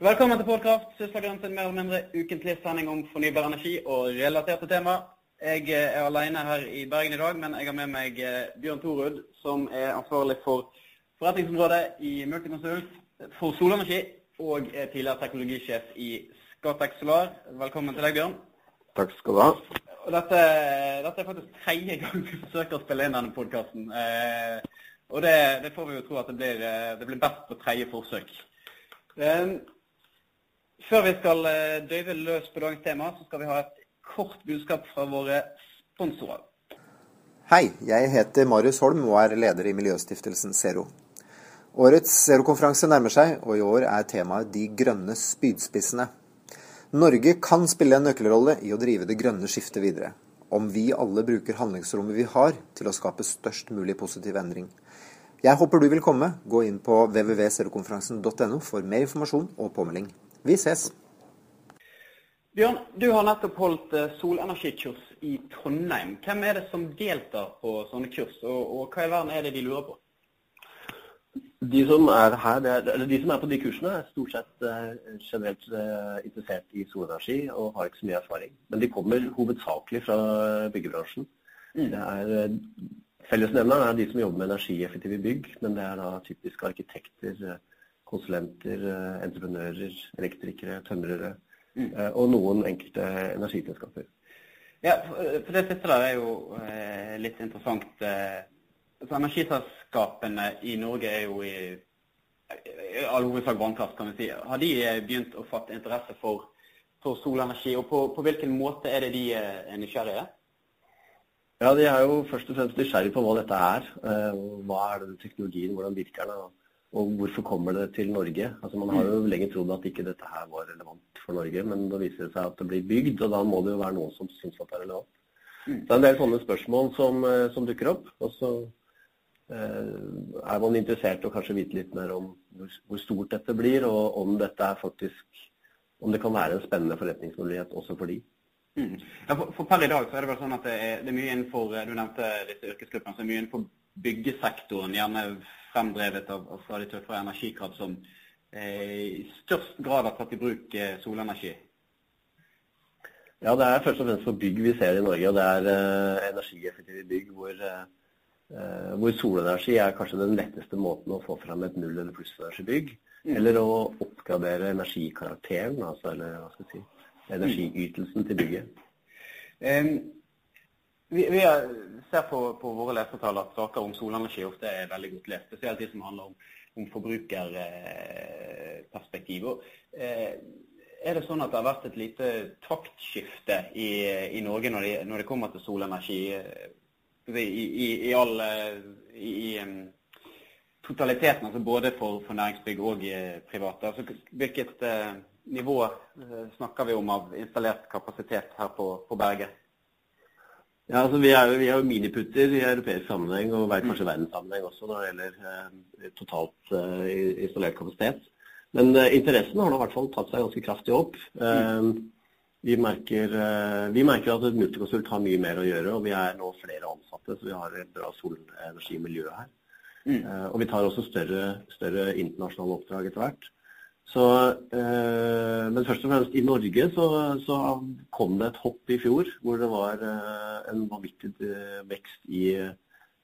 Velkommen til Podkraft, Sysselgrensen, en mer eller mindre ukentlig sending om fornybar energi og relaterte tema. Jeg eh, er alene her i Bergen i dag, men jeg har med meg eh, Bjørn Thorud, som er ansvarlig for forretningsområdet i Multiconsult for solenergi, og er tidligere teknologisjef i Scatec Solar. Velkommen til deg, Bjørn. Takk skal du ha. Dette, dette er faktisk tredje gang vi forsøker å spille inn denne podkasten. Eh, og det, det, får vi jo tro at det blir, det blir best på tredje forsøk. Før vi skal eh, døyve løs på dagens tema, så skal vi ha et kort budskap fra våre sponsorer. Hei, jeg heter Marius Holm og er leder i Miljøstiftelsen Zero. Årets Zero-konferanse nærmer seg, og i år er temaet De grønne spydspissene. Norge kan spille en nøkkelrolle i å drive det grønne skiftet videre. Om vi alle bruker handlingsrommet vi har til å skape størst mulig positiv endring. Jeg håper du vil komme. Gå inn på www.zerokonferansen.no for mer informasjon og påmelding. Vi ses. Bjørn, du har nettopp holdt eh, solenergikurs i Trondheim. Hvem er det som deltar på sånne kurs, og, og hva i verden er det de lurer på? De som er her, er, eller de som er på de kursene, er stort sett eh, generelt eh, interessert i solenergi og har ikke så mye erfaring. Men de kommer hovedsakelig fra byggebransjen. Mm. Er Fellesnevneren er de som jobber med energieffektive bygg, men det er da typisk arkitekter, konsulenter, eh, entreprenører, elektrikere, tømrere mm. Eh, og noen enkelte energiselskaper. Ja, for det siste der er jo eh, litt interessant. Eh, altså energiselskapene i Norge er jo i, i all hovedsak vannkraft, kan vi si. Har de begynt å fatte interesse for, for solenergi, og på, på, hvilken måte er det de er nysgjerrige? Ja, De er jo først og fremst nysgjerrige på hva dette er. Hva er den teknologien, hvordan virker den? Og hvorfor kommer det til Norge? Altså Man har jo lenge trodd at ikke dette her var relevant for Norge, men da viser det seg at det blir bygd, og da må det jo være noen som syns at det er relevant. Mm. Så det er en del sånne spørsmål som, eh, som dukker opp. Og så eh, er man interessert i å kanskje vite litt mer om hvor, hvor, stort dette blir, og om dette er faktisk om det kan være en spennende forretningsmulighet også for de. Mm. Ja, for, for, per i dag så er det vel sånn at det er, det er mye innenfor du nevnte disse yrkesgruppene, så er mye innenfor byggesektoren, gjerne fremdrevet av, av stadig tøffere energikrav, som eh, i størst grad har tatt i bruk eh, solenergi? Ja, det er først og fremst for bygg vi ser i Norge. og Det er eh, energieffektive bygg hvor, eh, eh, hvor, solenergi er kanskje den letteste måten å få fram et null- eller plussenergibygg. Mm. Eller å oppgradere energikarakteren, altså, eller hva skal jeg si, energiytelsen til bygget. Um, vi, vi, ser på, på våre lesertall at saker om solenergi ofte er veldig godt lest. Spesielt de som handler om, om forbrukerperspektiv. Eh, er det sånn at det har vært et lite taktskifte i, i Norge når det, når kommer til solenergi? I, i, i all i, totaliteten, altså både for, for næringsbygg og private. Altså, hvilket eh, nivå snakker vi om av installert kapasitet her på, på Berget? Ja, altså Vi er jo, vi er jo miniputter i europeisk sammenheng og kanskje verdenssammenheng også når det gjelder eh, totalt eh, installert kapasitet. Men eh, interessen har nå i hvert fall tatt seg ganske kraftig opp. Mm. Vi, merker, vi merker at multiconsult har mye mer å gjøre, og vi er nå flere ansatte, så vi har et bra solenergimiljø her. Mm. Og vi tar også større, større internasjonale oppdrag etter hvert. Så, eh, men først og fremst i Norge så, så, kom det et hopp i fjor hvor det var eh, en vanvittig eh, vekst i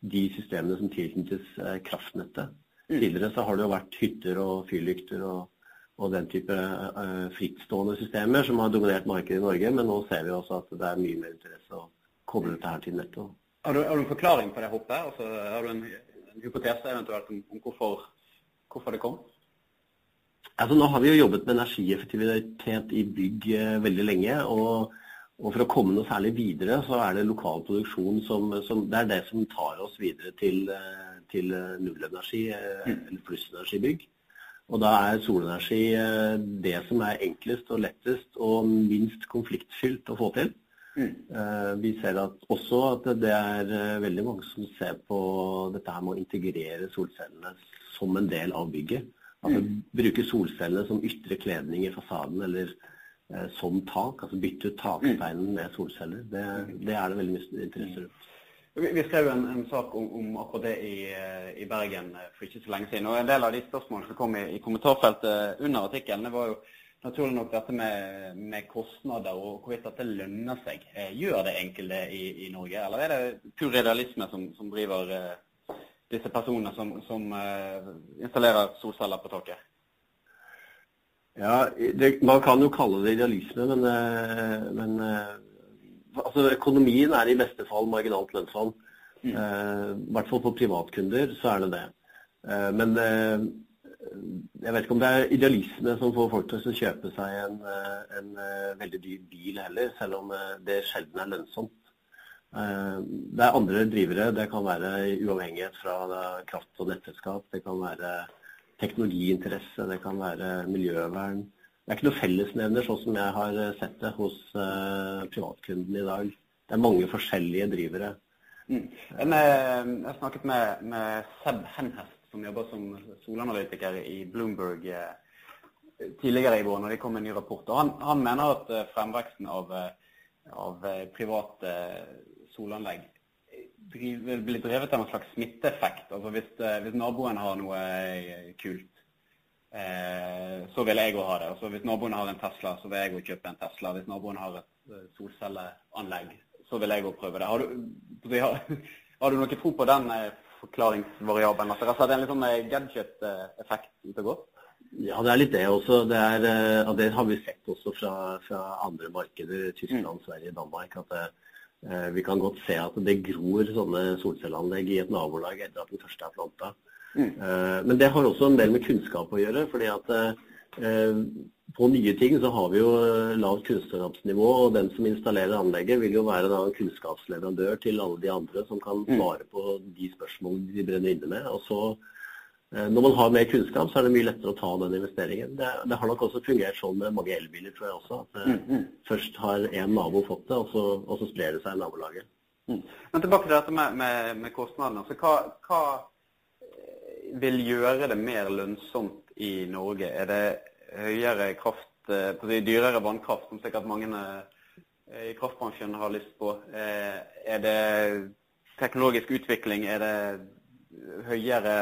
de systemene som tilknyttes eh, kraftnettet. Mm. Tidligere så har det jo vært hytter og fyrlykter og, og den type eh, frittstående systemer som har dominert markedet i Norge, men nå ser vi også at det er mye mer interesse å koble dette her til nettet. Har du, har du en forklaring på det hoppet? Altså, har du en, en hypotese eventuelt om, om hvorfor, hvorfor det kom? Altså, nå har vi jo jobbet med energieffektivitet i bygg eh, veldig lenge. og, og For å komme noe særlig videre, så er det lokal produksjon som, som det er det som tar oss videre til, eh, til nullenergi eh, mm. eller plussenergibygg. Og da er solenergi det som er enklest og lettest og minst konfliktfylt å få til. Mm. Vi ser at også at det er veldig mange som ser på dette her med å integrere solcellene som en del av bygget. Altså mm. bruke solcellene som ytre kledning i fasaden eller eh, som tak. Altså bytte ut taksteinen med solceller. Det, det, er det veldig mye interesse rundt. Vi skrev en, en sak om, om, akkurat det i, i, Bergen for ikke så lenge siden. og En del av de spørsmålene som kom i, i kommentarfeltet under artikkelen, det var jo naturlig nok dette med, med, kostnader og hvorvidt dette lønner seg. Gjør det enkelte i, i, Norge, eller er det pur realisme som, som driver disse personene som, som installerer solceller på taket? Ja, det, Man kan jo kalle det idealisme, men, eh, men eh, altså, økonomien er i beste fall marginalt lønnsom. Mm. Eh, I hvert fall for privatkunder så er det det. Eh, men eh, jeg vet ikke om det er idealisme som får folk til å kjøpe seg en, eh, en veldig dyr bil heller, selv om det sjelden er lønnsomt. Det er andre drivere. Det kan være uavhengighet fra kraft- og nettselskap. Det kan være teknologiinteresse, det kan være miljøvern. Det er ikke noe fellesnevner sånn som jeg har eh, sett det hos privatkundene privatkunden i dag. Det er mange forskjellige drivere. Mm. Jeg snakket med, med Seb Henhest, som jobber som solanalytiker i Bloomberg eh, tidligere i vår, når de kom med en ny rapport. Han, han mener at fremveksten av, av private solanlegg driver, blir drevet av en slags smitteeffekt. Altså hvis, eh, hvis naboen har noe eh, kult, eh, så vil jeg òg ha det. Altså hvis naboen har en Tesla, så vil jeg òg kjøpe en Tesla. Hvis naboen har et eh, solcelleanlegg, så vil jeg òg prøve det. Har du, har, har du, noe tro på den forklaringsvariabelen? At det er en sånn gadget-effekt ute og går? Ja, det er litt det også. Det, er, det har vi sett også fra, fra andre markeder, Tyskland, mm. Sverige, Danmark. at det, vi kan godt se at det gror sånne solcelleanlegg i et nabolag etter at den første er planta. Mm. Eh, men det har også en del med kunnskap å gjøre. fordi at eh, på nye ting så har vi jo lavt kunnskapsnivå, og den som installerer anlegget vil jo være da en kunnskapsleverandør til alle de andre som kan mm. svare på de spørsmålene de brenner inne med. Og så Eh, når man har mer kunnskap, så er det mye lettere å ta den investeringen. Det, det har nok også fungert sånn med mange elbiler, tror jeg også. At mm, mm. først har én nabo fått det, og så, og så, sprer det seg i nabolaget. Mm. Men tilbake til dette med, med, med kostnadene. Altså, hva, hva, eh, vil gjøre det mer lønnsomt i Norge? Er det høyere kraft, dyrere vannkraft, som sikkert mange i kraftbransjen har lyst på? Er det teknologisk utvikling? Er det høyere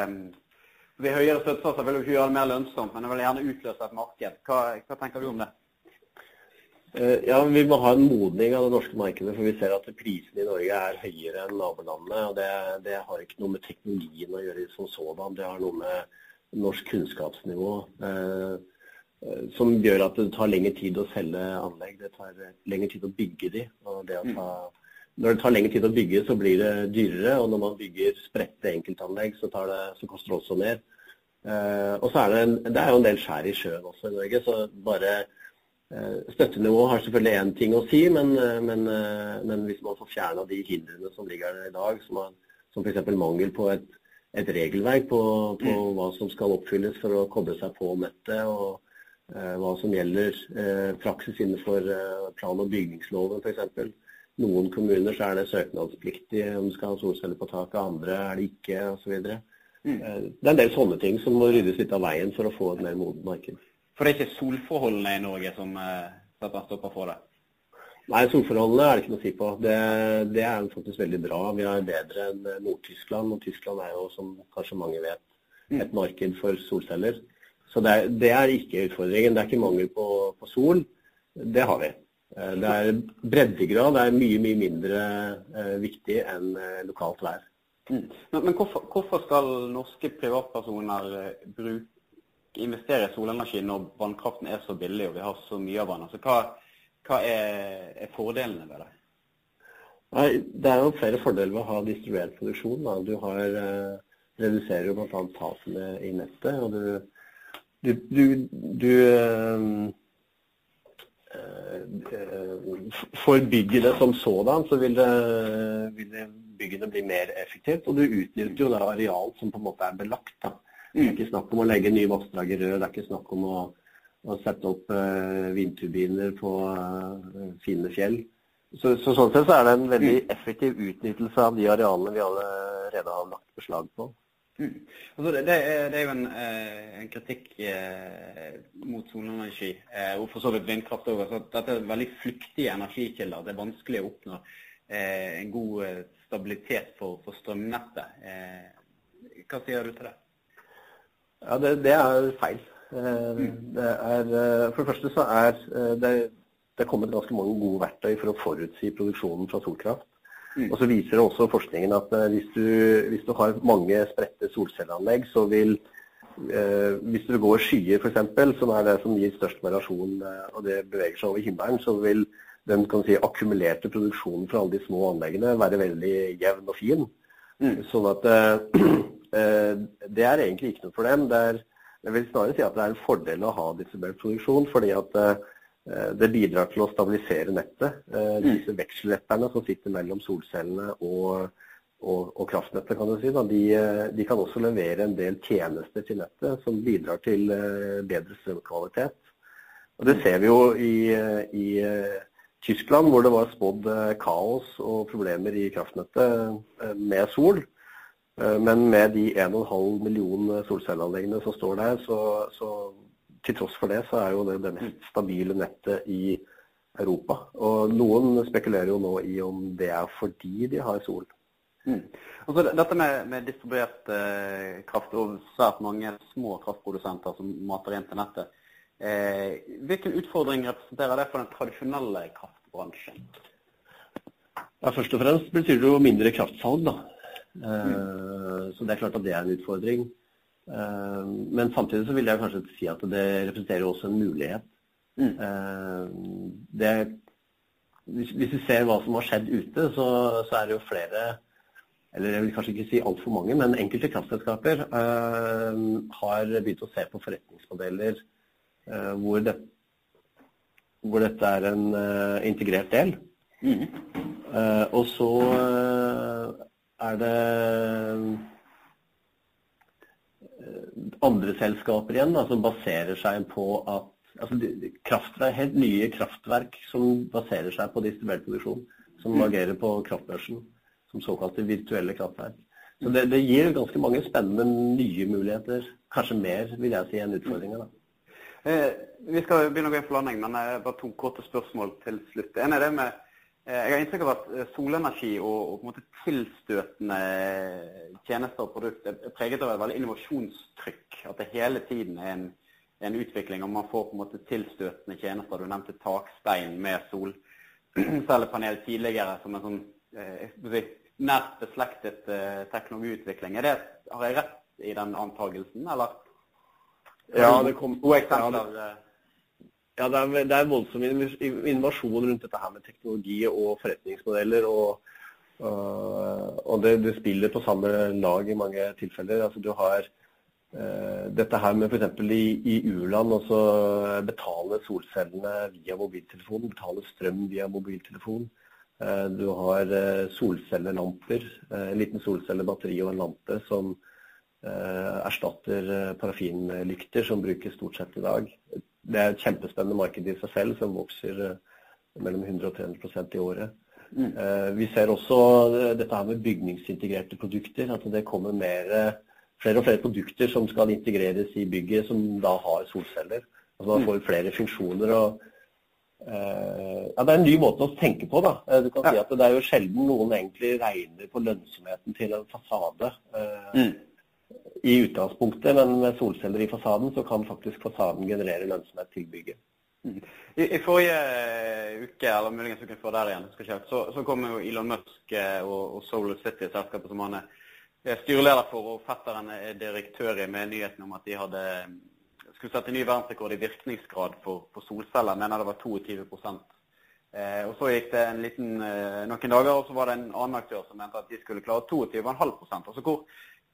ved høyere støttesatser vil jo ikke gjøre det mer lønnsomt, men det vil gjerne utløse et marked. Hva, hva tenker du om det? Eh, ja, Vi må ha en modning av det norske markedet, for vi ser at prisene i Norge er høyere enn nabolandene. og det, det, har ikke noe med teknologien å gjøre som sådan, det har noe med norsk kunnskapsnivå. Eh, eh, som gjør at det tar lengre tid å selge anlegg. Det tar lengre tid å bygge de. og det å ta når det tar lengre tid å bygge, så blir det dyrere. Og når man bygger spredte enkeltanlegg, så, det, så, koster det også mer. Uh, og så er det, en, det er jo en del skjær i sjøen også i Norge. Så bare uh, støttenivået har selvfølgelig én ting å si, men, uh, men, men hvis man får fjerna de hindrene som ligger der i dag, som, er, som f.eks. mangel på et, et regelverk på, på mm. hva som skal oppfylles for å koble seg på nettet, og hva som gjelder praksis innenfor plan- og bygningsloven f.eks noen kommuner så er det søknadspliktig om du skal ha solceller på taket, andre er det ikke osv. Mm. Eh, det er en del sånne ting som må ryddes litt av veien for å få et mer modent marked. For det er ikke solforholdene i Norge som setter en stopper for det? Nei, solforholdene er det ikke noe å si på. Det, det er faktisk veldig bra. Vi er bedre enn Nord-Tyskland. Og Tyskland er jo, som kanskje mange vet, mm. et marked for solceller. Så det er, det er ikke utfordringen. Det er ikke mangel på, på sol. Det har vi. Eh, det er breddegrad er mye mye mindre eh, viktig enn eh, lokalt vær. Mm. Men, hvorfor, hvorfor, skal norske privatpersoner bruke, investere i solenergi når vannkraften er så billig og vi har så mye av den? Altså, hva, hva er, er, fordelene ved det? Nei, det er jo flere fordeler ved å ha distribuert produksjon. Da. Du har, reduserer jo bl.a. tapene i nettet. og du, du, du, du for byggene som sådan så vil, det, vil byggene bli mer effektivt. Og du utnytter jo da areal som på en måte er belagt. Da. Det er ikke snakk om å legge nye vassdrag i rør, det er ikke snakk om å, å sette opp uh, vindturbiner på uh, fine fjell. Så, så, sånn sett så er det en veldig effektiv utnyttelse av de arealene vi allerede har lagt beslag på. Mm. Altså det, det, er, det, er, jo en, eh, en kritikk eh, mot solenergi, eh, og for så vidt vindkraft òg. Dette er veldig flyktige energikilder. Det er vanskelig å oppnå en god stabilitet for, for strømnettet. hva sier du til det? Ja, det, det er feil. Det er, for det første så er det, det kommet ganske mange gode verktøy for å forutsi produksjonen fra solkraft. Mm. Og så viser det også forskningen at hvis du, hvis du har mange spredte solcelleanlegg, så vil eh, hvis du går skyer f.eks., som er det som gir størst variasjon, og det beveger seg over himmelen, så vil den kan si, akkumulerte produksjonen fra alle de små anleggene være veldig jevn og fin. Mm. Sånn at eh, det er egentlig ikke noe dem. Det er, jeg vil snarere si at det er en fordel å ha distribuert produksjon, fordi at eh, det bidrar til å stabilisere nettet. Eh, mm. Disse vekselretterne som sitter mellom solcellene og, og, og kraftnettet, kan du si, de, de, kan også levere en del tjenester til nettet som bidrar til eh, bedre strømkvalitet. Og Det ser vi jo i, i Tyskland, hvor det var spådd kaos og problemer i kraftnettet med sol. Eh, men med de 1,5 millioner solcelleanleggene som står der, så, så, til tross for det, så er jo det det mest stabile nettet i Europa. Og noen spekulerer jo nå i om det er fordi de har sol. Mm. Altså, dette med, med distribuert eh, kraft og svært mange små kraftprodusenter som mater inn til nettet. Eh, hvilken utfordring representerer det for den tradisjonelle kraftbransjen? Ja, først og fremst betyr det jo mindre kraftsalg. da. Mm. Så det er klart at det er en utfordring. Eh, men samtidig så vil jeg kanskje si at det representerer også en mulighet. Mm. Eh, det, hvis, vi ser hva som har skjedd ute, så, så, er det jo flere eller jeg vil kanskje ikke si altfor mange, men enkelte kraftselskaper uh, har begynt å se på forretningsmodeller hvor, det, hvor, dette er en integrert del. Mm. og så er det eh, andre selskaper igjen da, som baserer seg på at altså, kraftverk, Helt nye kraftverk som baserer seg på distribuert produksjon. Som mm. agerer på kraftbørsen som såkalte virtuelle kraftverk. Så det, det, gir ganske mange spennende nye muligheter. Kanskje mer, vil jeg si, enn utfordringer. da. Eh, vi skal begynne å gå inn for landing, men bare to korte spørsmål til slutt. En er det med Eh, jeg har inntrykk av at eh, solenergi og, og tilstøtende tjenester og produkter er preget av et veldig innovasjonstrykk. At det hele tiden er en, en, utvikling, og man får på en måte tilstøtende tjenester. Du nevnte takstein med solcellepanel tidligere som en sånn si, nært beslektet eh, teknologiutvikling. Det, har jeg rett i den antagelsen, eller? Ja, det kom, gode eksempler. Ja, ja, det er, det er voldsom innovasjon rundt dette her med teknologi og forretningsmodeller. og, og det, det, spiller på samme lag i mange tilfeller. Altså, du har uh, dette her med f.eks. i, i u-land også betale solcellene via mobiltelefon, betale strøm via mobiltelefon. Uh, du har uh, solcellelamper, en liten solcellebatteri og en lampe som erstatter parafinlykter som brukes stort sett i dag det er et kjempespennende marked i seg selv, som vokser eh, mellom 100 og 300% i året. Mm. Eh, vi ser også eh, dette her med bygningsintegrerte produkter. At det kommer mer, flere og flere produkter som skal integreres i bygget, som da har solceller. Altså Man mm. får flere funksjoner. og ja, Det er en ny måte å tenke på. da. Du kan si at Det er jo sjelden noen egentlig regner på lønnsomheten til en fasade. Mm i utgangspunktet, men med solceller i fasaden så kan faktisk fasaden generere lønnsomhet til bygget. Mm. I, I, forrige uke, eller muligens uken før der igjen, så, så kom jo Elon Musk eh, og, og Solar City, selskapet som han er styreleder for, og fetteren er direktør i, med nyheten om at de hadde skulle sette ny verdensrekord i virkningsgrad for, for solceller. Mener det var 22 eh, Og Så gikk det en liten, eh, noen dager, og så var det en annen aktør som mente at de skulle klare 22,5% Altså hvor,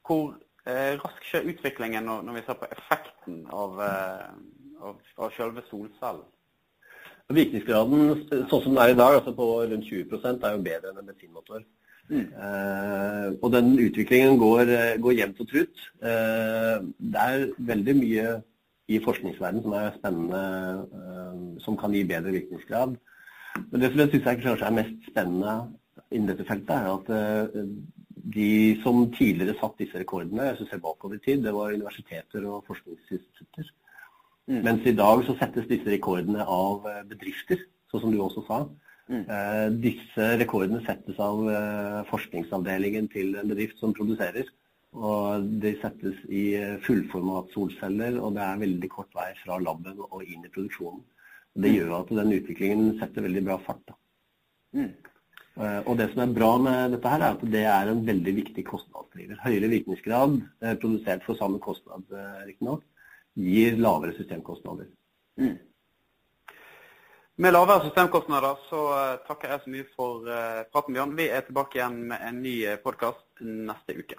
hvor eh, raskt skjer utviklingen når, når, vi ser på effekten av, eh, av, av selve solcellen? Virkningsgraden sånn som den er i dag, altså på rundt 20 er jo bedre enn en bensinmotor. Mm. Eh, og den utviklingen går, går jevnt og trutt. Eh, det er veldig mye i forskningsverdenen som er spennende, eh, som kan gi bedre virkningsgrad. Men det som jeg syns kanskje er mest spennende innen dette feltet, er at eh, de som tidligere satt disse rekordene, hvis du ser bakover i tid, det var universiteter og forskningsinstitutter. Mm. Mens i dag så settes disse rekordene av eh, bedrifter, sånn som du også sa. Mm. Eh, disse rekordene settes av eh, forskningsavdelingen til en bedrift som produserer. Og de settes i fullformat solceller, og det er veldig kort vei fra laben og inn i produksjonen. Det mm. gjør at den utviklingen setter veldig bra fart. Mm. Og det som er bra med dette, her er at det er en veldig viktig kostnadsdriver. Høyere virkningsgrad, produsert for samme kostnad riktignok, gir lavere systemkostnader. Mm. Med lavere systemkostnader så takker jeg så mye for praten, Bjørn. Vi er tilbake igjen med en ny eh, podkast neste uke.